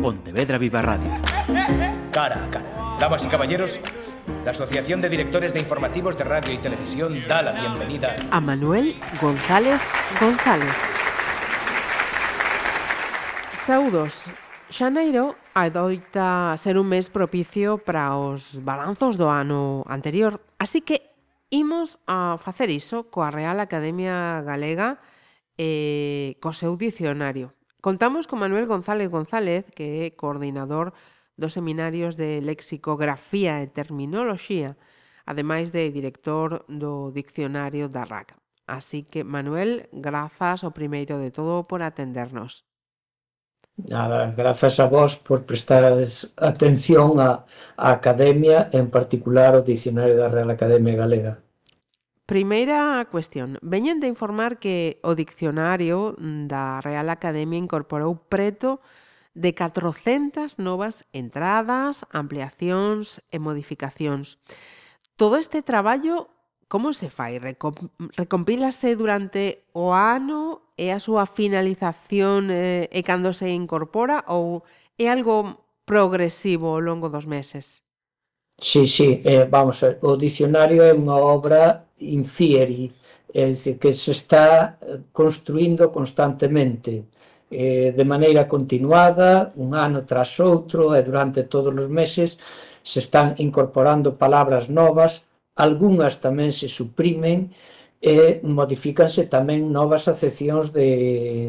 Pontevedra Viva Radio. Cara a cara. Damas y caballeros, la Asociación de Directores de Informativos de Radio y Televisión da la bienvenida a Manuel González González. Saudos. Xaneiro adoita ser un mes propicio para os balanzos do ano anterior, así que imos a facer iso coa Real Academia Galega e co seu dicionario. Contamos con Manuel González González, que é coordinador dos seminarios de lexicografía e terminoloxía, ademais de director do Diccionario da RAC. Así que, Manuel, grazas o primeiro de todo por atendernos. Nada, grazas a vos por prestar atención á, á Academia, en particular o Diccionario da Real Academia Galega. Primeira cuestión. Veñen de informar que o diccionario mm, da Real Academia incorporou preto de 400 novas entradas, ampliacións e modificacións. Todo este traballo como se fai? Recompílase durante o ano e a súa finalización eh, e cando se incorpora ou é algo progresivo ao longo dos meses? Sí, sí, eh, vamos, o dicionario é unha obra infieri, é dicir, que se está eh, construindo constantemente, eh, de maneira continuada, un ano tras outro, e durante todos os meses se están incorporando palabras novas, algunhas tamén se suprimen, e modifícanse tamén novas acepcións de,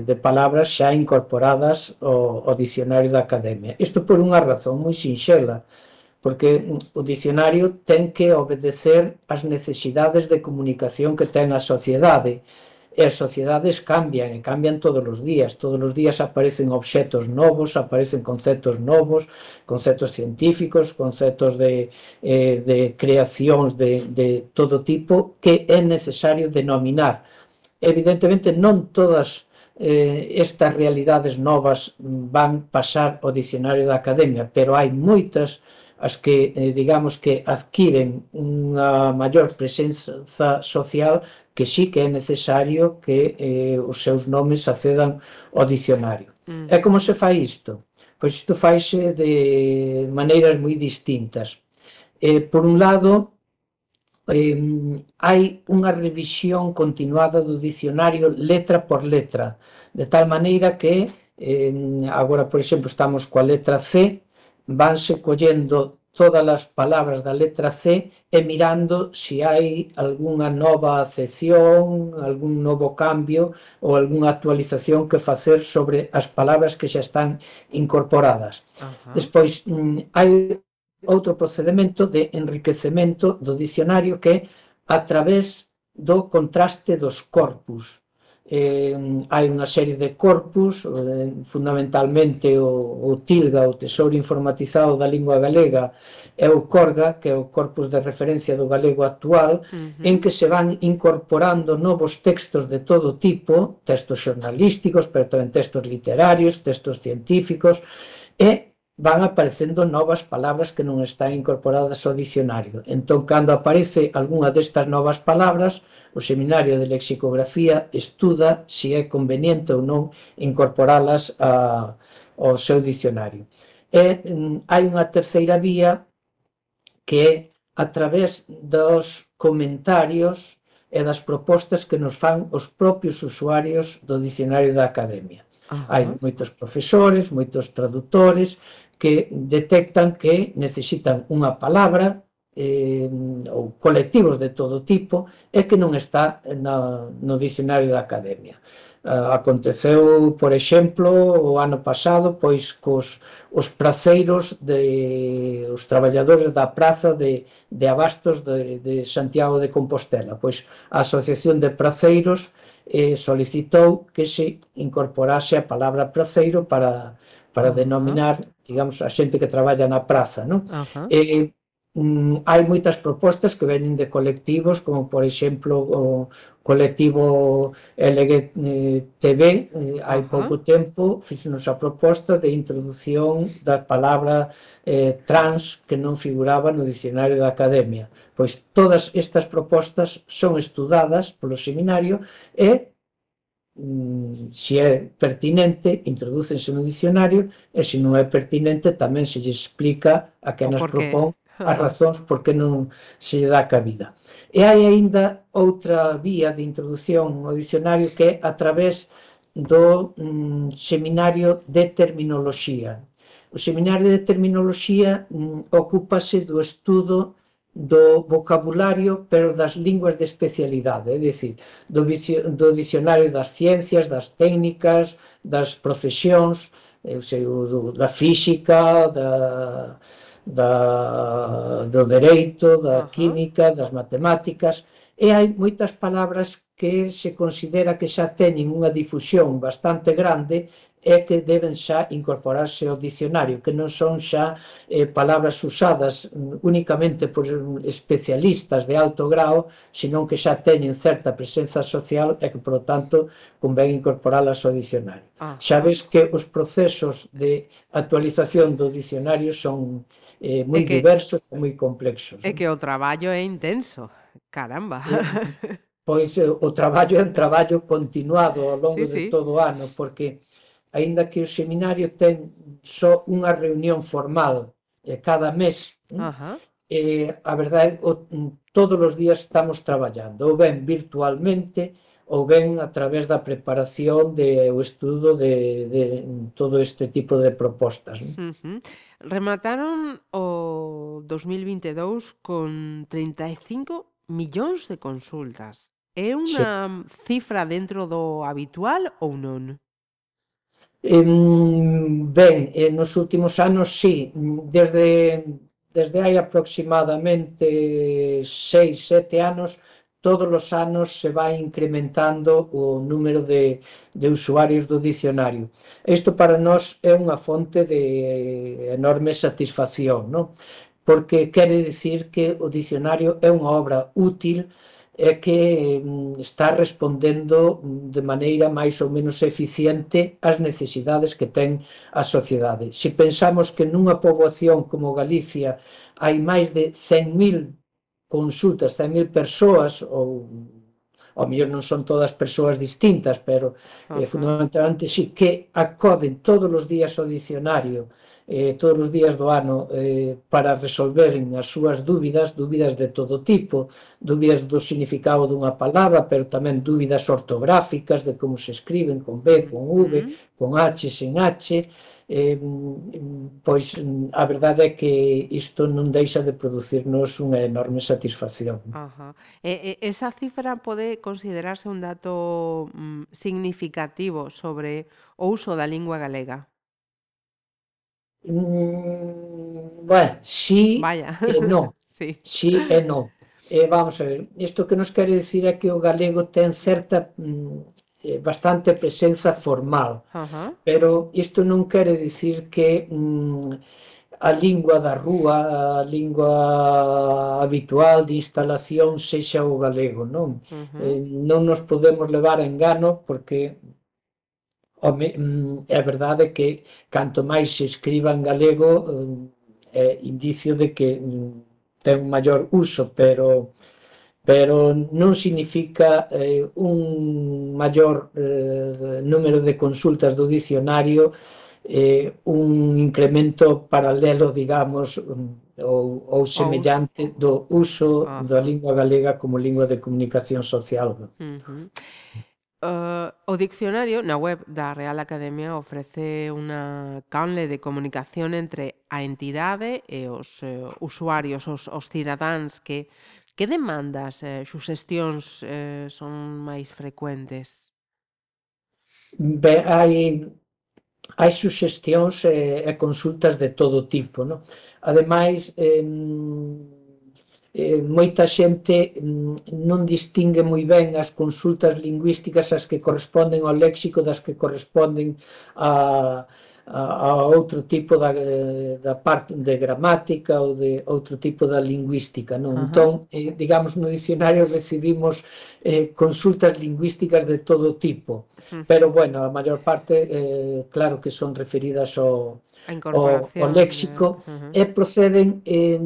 de palabras xa incorporadas ao, ao dicionario da Academia. Isto por unha razón moi sinxela, porque o dicionario ten que obedecer ás necesidades de comunicación que ten a sociedade e as sociedades cambian, e cambian todos os días. Todos os días aparecen obxetos novos, aparecen conceptos novos, conceptos científicos, conceptos de, eh, de creacións de, de todo tipo que é necesario denominar. Evidentemente, non todas eh, estas realidades novas van pasar ao dicionario da academia, pero hai moitas realidades as que, eh, digamos, que adquiren unha maior presenza social que sí que é necesario que eh, os seus nomes acedan ao dicionario. Mm. E como se fai isto? Pois isto faise de maneiras moi distintas. Eh, por un lado, eh, hai unha revisión continuada do dicionario letra por letra, de tal maneira que eh, agora, por exemplo, estamos coa letra C, vanse collendo todas as palabras da letra C e mirando se hai algunha nova acepción, algún novo cambio ou algunha actualización que facer sobre as palabras que xa están incorporadas. Ajá. Despois, mm, hai outro procedimento de enriquecemento do dicionario que é a través do contraste dos corpus eh, hai unha serie de corpus, eh, fundamentalmente o, o TILGA, o Tesouro Informatizado da Lingua Galega, e o CORGA, que é o Corpus de Referencia do Galego Actual, uh -huh. en que se van incorporando novos textos de todo tipo, textos xornalísticos, pero tamén textos literarios, textos científicos, e van aparecendo novas palabras que non están incorporadas ao dicionario. Entón, cando aparece algunha destas novas palabras, O Seminario de Lexicografía estuda se é conveniente ou non incorporalas a, ao seu dicionario. E mm, hai unha terceira vía que é a través dos comentarios e das propostas que nos fan os propios usuarios do Dicionario da Academia. -huh. Hai moitos profesores, moitos tradutores que detectan que necesitan unha palabra eh, ou colectivos de todo tipo é que non está na, no dicionario da academia. Uh, aconteceu, por exemplo, o ano pasado, pois cos os praceiros de os traballadores da praza de, de Abastos de, de Santiago de Compostela. Pois a Asociación de Praceiros eh, solicitou que se incorporase a palabra praceiro para para uh -huh. denominar, digamos, a xente que traballa na praza, non? Uh -huh. Eh, mm, hai moitas propostas que veñen de colectivos, como por exemplo o colectivo LGTB, eh, hai uh -huh. pouco tempo, fixenos a proposta de introdución da palabra eh, trans que non figuraba no dicionario da academia. Pois todas estas propostas son estudadas polo seminario e mm, se é pertinente, introdúcense no dicionario e se non é pertinente tamén se lle explica a que nos nas propón as razóns por que non se dá cabida. E hai aínda outra vía de introdución ao dicionario que é a través do mm, seminario de terminoloxía. O seminario de terminoloxía mm, ocúpase do estudo do vocabulario, pero das linguas de especialidade, é dicir, do, do dicionario das ciencias, das técnicas, das profesións, eh, eu sei, do, da física, da, da, do dereito, da uh -huh. química, das matemáticas, e hai moitas palabras que se considera que xa teñen unha difusión bastante grande é que deben xa incorporarse ao dicionario, que non son xa eh, palabras usadas únicamente por especialistas de alto grao, senón que xa teñen certa presenza social e que, por tanto, convén incorporalas ao dicionario. Ah. Xa ves que os procesos de actualización do dicionario son eh, moi que, diversos e moi complexos. É que o traballo é intenso, caramba. Eh, pois eh, o traballo é un traballo continuado ao longo sí, de sí. todo o ano, porque aínda que o seminario ten só unha reunión formal eh, cada mes, Ajá. eh, a verdade, o, todos os días estamos traballando, ou ben virtualmente, ou ben a través da preparación de o estudo de, de todo este tipo de propostas. Uh -huh. Remataron o 2022 con 35 millóns de consultas. É unha sí. cifra dentro do habitual ou non? Eh, ben, nos últimos anos sí, desde desde hai aproximadamente 6, 7 anos todos os anos se vai incrementando o número de, de usuarios do dicionario. Isto para nós é unha fonte de enorme satisfacción, non? porque quere dicir que o dicionario é unha obra útil é que mm, está respondendo de maneira máis ou menos eficiente ás necesidades que ten a sociedade. Se pensamos que nunha poboación como Galicia hai máis de 100.000 consultas, 100.000 persoas ou ao mellor non son todas persoas distintas, pero uh -huh. eh, fundamentalmente sí que acoden todos os días ao dicionario, eh, todos os días do ano eh, para resolveren as súas dúbidas, dúbidas de todo tipo, dúbidas do significado dunha palabra, pero tamén dúbidas ortográficas de como se escriben con B, con V, uh -huh. con H, sen H, eh, pois a verdade é que isto non deixa de producirnos unha enorme satisfacción. Ajá. E, e, esa cifra pode considerarse un dato mm, significativo sobre o uso da lingua galega? Mm, bueno, sí Vaya. e non. sí. sí e non. Eh, vamos a ver, isto que nos quere decir é que o galego ten certa mm, eh, bastante presenza formal. Uh -huh. Pero isto non quere dicir que mm, a lingua da rúa, a lingua habitual de instalación sexa o galego, non? Uh -huh. eh, non nos podemos levar a engano porque home, mm, é verdade que canto máis se escriba en galego mm, é indicio de que mm, ten un maior uso, pero pero non significa eh, un maior eh, número de consultas do dicionario eh, un incremento paralelo, digamos, ou, ou semellante do uso ah. da lingua galega como lingua de comunicación social. Uh eh, -huh. Uh, o diccionario na web da Real Academia ofrece unha canle de comunicación entre a entidade e os uh, usuarios, os, os cidadáns que Que demandas, eh, suxestións eh, son máis frecuentes? Ben, hai, hai suxestións eh, e consultas de todo tipo, non? Ademais, eh, eh, moita xente mm, non distingue moi ben as consultas lingüísticas as que corresponden ao léxico das que corresponden a, a, a outro tipo da, eh, da parte de gramática ou de outro tipo da lingüística, non? Uh -huh. Entón, eh, digamos, no dicionario recibimos eh, consultas lingüísticas de todo tipo, uh -huh. pero, bueno, a maior parte, eh, claro que son referidas ao, ao, ao léxico uh -huh. e proceden eh,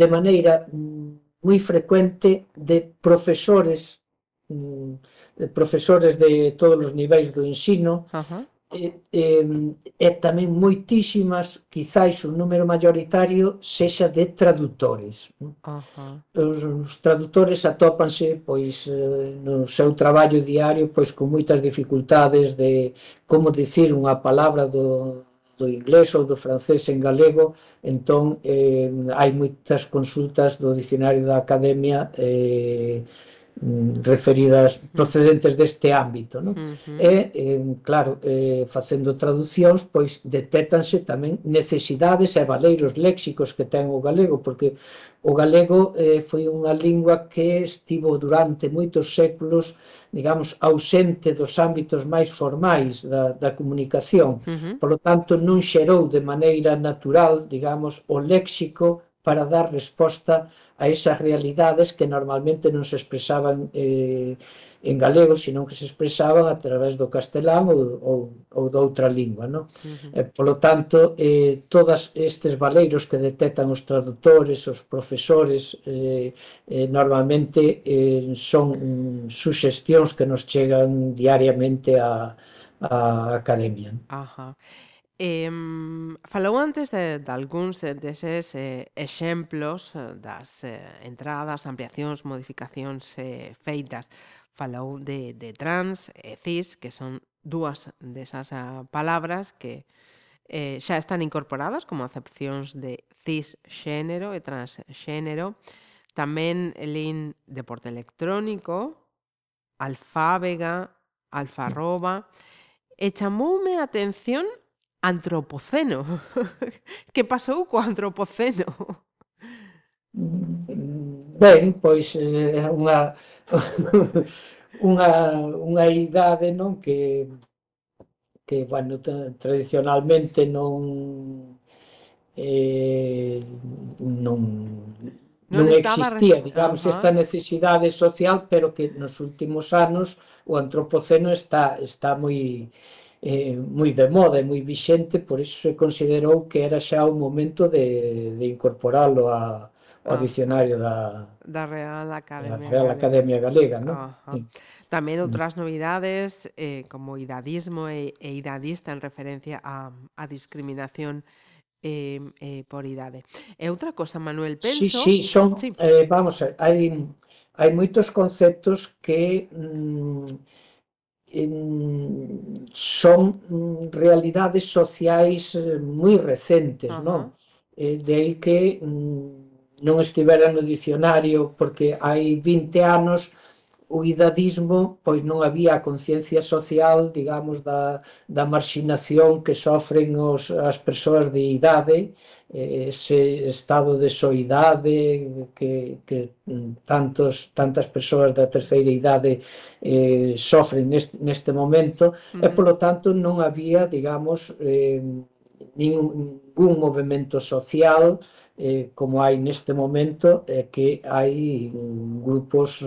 de maneira mm, moi frecuente de profesores mm, de profesores de todos os niveis do ensino, uh -huh eh, eh, e tamén moitísimas, quizáis o número maioritario sexa de tradutores. -huh. Os, os tradutores atópanse pois eh, no seu traballo diario pois con moitas dificultades de como dicir unha palabra do do inglés ou do francés en galego, entón eh, hai moitas consultas do dicionario da Academia eh, Mm, referidas procedentes deste ámbito, non? Uh -huh. E eh, claro, eh facendo traducións, pois detéctanse tamén necesidades e valeiros léxicos que ten o galego, porque o galego eh foi unha lingua que estivo durante moitos séculos, digamos, ausente dos ámbitos máis formais da da comunicación. Uh -huh. Por lo tanto, non xerou de maneira natural, digamos, o léxico para dar resposta a esas realidades que normalmente non se expresaban eh, en galego, senón que se expresaban a través do castelán ou, ou, ou de outra lingua. Non? Uh -huh. eh, polo tanto, eh, todas estes baleiros que detectan os traductores, os profesores, eh, eh, normalmente eh, son mm, suxestións que nos chegan diariamente a, á academia. Ajá. Uh -huh. Eh, falou antes de, de algúns deses eh, exemplos eh, das eh, entradas, ampliacións, modificacións eh, feitas. Falou de, de trans e cis, que son dúas desas ah, palabras que eh, xa están incorporadas como acepcións de cisxénero e transxénero. Tamén lin deporte electrónico, alfábega, alfarroba, e chamoume a atención antropoceno. que pasou co antropoceno? Ben, pois é unha unha unha idade, non, que que bueno, tradicionalmente non eh, non non, non existía, digamos, uh -huh. esta necesidade social, pero que nos últimos anos o antropoceno está está moi eh, moi de moda e moi vixente, por iso se considerou que era xa o momento de, de incorporalo a, ao ah, dicionario da, da Real Academia, da Real Academia Galega. ¿no? Ah, ah. Sí. Tamén mm. outras novidades eh, como idadismo e, e idadista en referencia a, a discriminación eh, eh, por idade. E outra cosa, Manuel, penso... Sí, sí, son, sí. Eh, vamos, hai, hai moitos conceptos que mm, son mm, realidades sociais eh, moi recentes, uh -huh. non? Eh, de aí que mm, non estivera no dicionario porque hai 20 anos o idadismo, pois non había a conciencia social, digamos, da, da marxinación que sofren os, as persoas de idade, eh, ese estado de soidade que, que tantos, tantas persoas da terceira idade eh, sofren neste, neste momento, uh -huh. e polo tanto non había, digamos, eh, ningún, ningún movimento social, eh, eh, como hai neste momento é eh, que hai grupos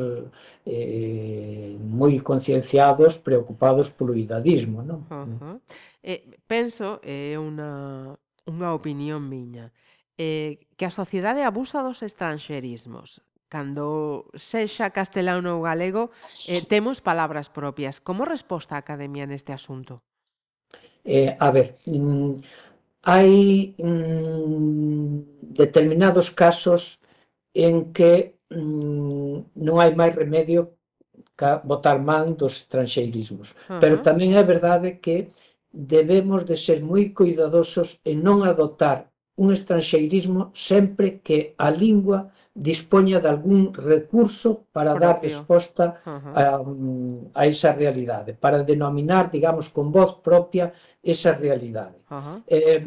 eh, moi concienciados preocupados polo idadismo non? Uh -huh. eh, penso eh, é eh, unha, unha opinión miña eh, que a sociedade abusa dos estranxerismos cando sexa castelano ou galego eh, temos palabras propias como resposta a academia neste asunto? Eh, a ver, mm, hai mm, determinados casos en que mm, non hai máis remedio ca botar man dos estranxeirismos. Uh -huh. Pero tamén é verdade que debemos de ser moi cuidadosos en non adoptar un estranxeirismo sempre que a lingua dispoña de algún recurso para propio. dar resposta uh -huh. a, mm, a esa realidade, para denominar, digamos, con voz propia esa realidade. Uh eh, -huh. eh,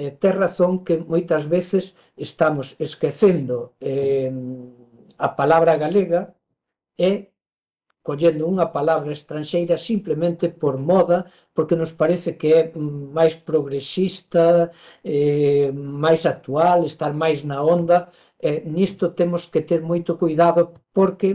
eh, ten razón que moitas veces estamos esquecendo eh, a palabra galega e collendo unha palabra estranxeira simplemente por moda, porque nos parece que é mm, máis progresista, eh, máis actual, estar máis na onda, Eh, nisto temos que ter moito cuidado porque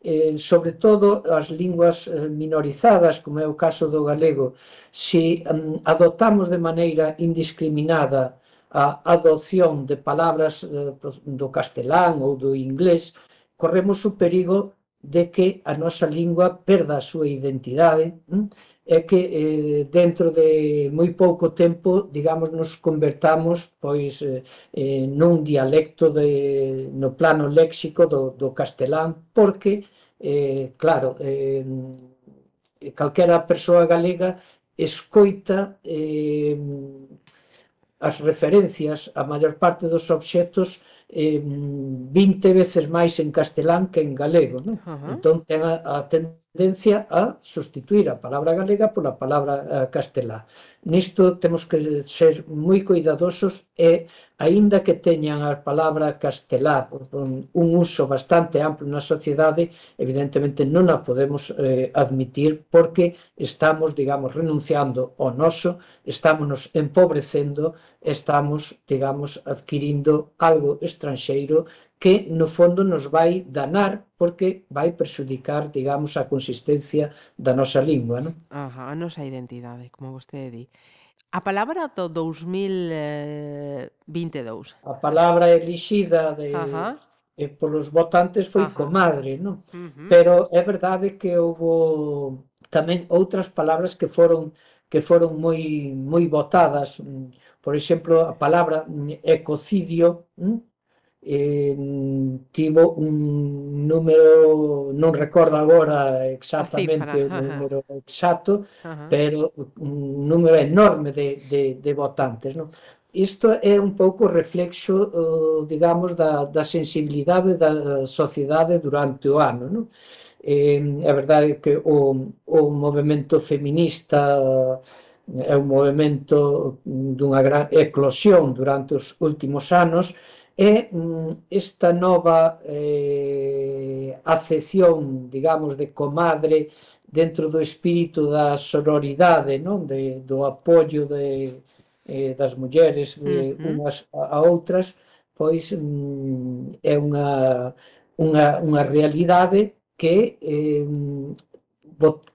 eh, sobre todo as linguas eh, minorizadas, como é o caso do galego, se um, mm, adotamos de maneira indiscriminada a adopción de palabras eh, do castelán ou do inglés, corremos o perigo de que a nosa lingua perda a súa identidade, eh? é que eh, dentro de moi pouco tempo, digamos, nos convertamos pois eh, eh, nun dialecto de, no plano léxico do, do castelán, porque, eh, claro, eh, calquera persoa galega escoita eh, as referencias a maior parte dos obxectos eh, 20 veces máis en castelán que en galego. Non? Uh -huh. Entón ten a, a ten tendencia a sustituir a palabra galega pola palabra uh, castelá. Nisto temos que ser moi cuidadosos e, aínda que teñan a palabra castelá un, un uso bastante amplo na sociedade, evidentemente non a podemos eh, admitir porque estamos, digamos, renunciando ao noso, estamos empobrecendo, estamos, digamos, adquirindo algo estranxeiro que no fondo nos vai danar porque vai perxudicar, digamos, a consistencia da nosa lingua, non? Ajá, a nosa identidade, como vostede di. A palabra do 2022. Eh, a palabra elixida de Ajá. E polos votantes foi Ajá. comadre, non? Uh -huh. Pero é verdade que houve tamén outras palabras que foron que foron moi moi votadas, mm, por exemplo, a palabra mm, ecocidio. Mm, eh, tivo un número, non recordo agora exactamente o número Ajá. exacto, Ajá. pero un número enorme de, de, de votantes. Non? Isto é un pouco reflexo, digamos, da, da sensibilidade da sociedade durante o ano. Non? Eh, é verdade que o, o movimento feminista é un movimento dunha gran eclosión durante os últimos anos, E mm, esta nova eh, acesión, digamos, de comadre dentro do espírito da sororidade, non? De, do apoio de, eh, das mulleres de uh -huh. unhas a, a outras, pois mm, é unha, unha, unha realidade que eh,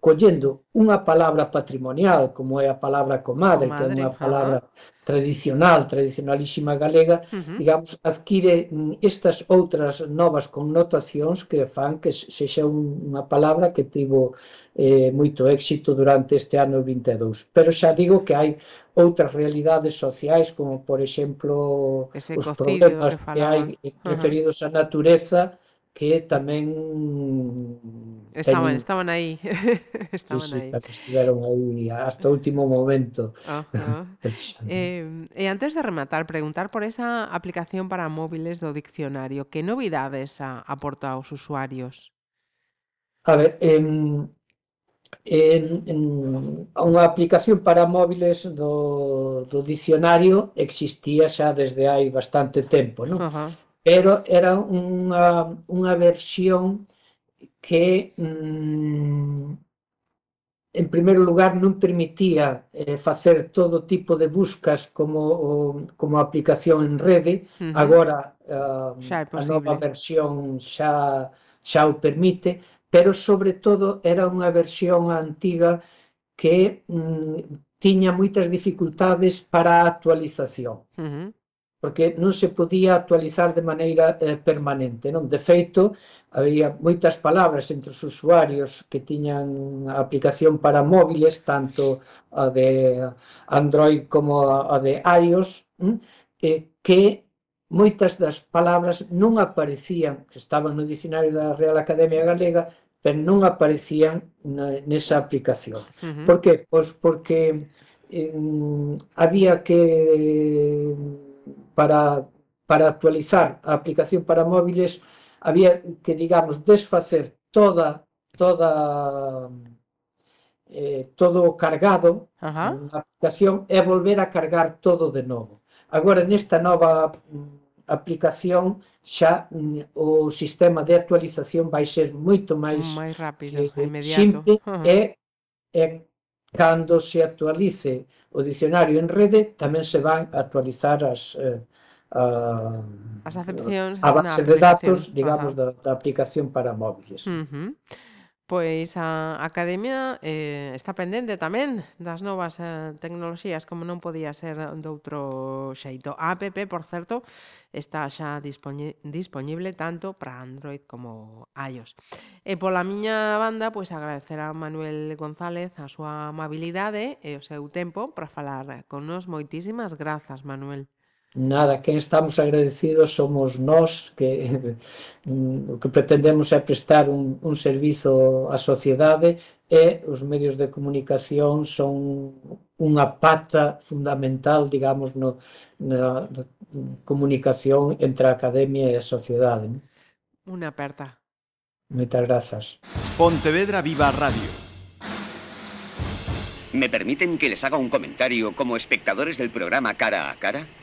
collendo unha palabra patrimonial, como é a palabra comadre, comadre que é unha palabra tradicional, tradicionalísima galega, uh -huh. digamos, adquire mm, estas outras novas connotacións que fan que sexa unha palabra que tivo eh, moito éxito durante este ano 22. Pero xa digo que hai outras realidades sociais, como, por exemplo, Ese os problemas que hai referidos á natureza, que tamén estaban estaban aí. estaban sí, sí, aí. Estiveron aí hasta o último momento. Uh -huh. eh, e antes de rematar, preguntar por esa aplicación para móviles do diccionario, que novidades a, aporta aos usuarios? A ver, em, em, en, unha aplicación para móviles do, do dicionario existía xa desde hai bastante tempo, non? Uh -huh pero era unha, unha versión que mm, en primeiro lugar non permitía eh, facer todo tipo de buscas como o, como aplicación en rede, uh -huh. agora uh, xa a nova versión xa xa o permite, pero sobre todo era unha versión antiga que mm, tiña moitas dificultades para a actualización. Uh -huh porque non se podía actualizar de maneira eh, permanente. Non? De feito, había moitas palabras entre os usuarios que tiñan a aplicación para móviles, tanto a de Android como a de iOS, eh, que moitas das palabras non aparecían, que estaban no dicionario da Real Academia Galega, pero non aparecían na, nesa aplicación. Uh -huh. Por que? Pois porque eh, había que para, para actualizar a aplicación para móviles había que, digamos, desfacer toda, toda eh, todo o cargado Ajá. na aplicación e volver a cargar todo de novo. Agora, nesta nova mm, aplicación xa mm, o sistema de actualización vai ser moito máis, máis rápido, eh, inmediato. simple uh -huh. e e Cando se actualice o dicionario en rede, tamén se van a actualizar as, eh, a, as acepcións a base de datos, digamos, da, da aplicación para móviles. Uh -huh. Pois a Academia eh, está pendente tamén das novas eh, tecnoloxías, como non podía ser doutro xeito. A app, por certo, está xa disponible tanto para Android como iOS. E pola miña banda, pois agradecer a Manuel González a súa amabilidade e o seu tempo para falar con nos. Moitísimas grazas, Manuel. Nada, quen estamos agradecidos somos nós que o que pretendemos é prestar un, un servizo á sociedade e os medios de comunicación son unha pata fundamental, digamos, no, na, na comunicación entre a academia e a sociedade. Unha aperta. Moitas grazas. Pontevedra Viva Radio. ¿Me permiten que les haga un comentario como espectadores del programa Cara a Cara?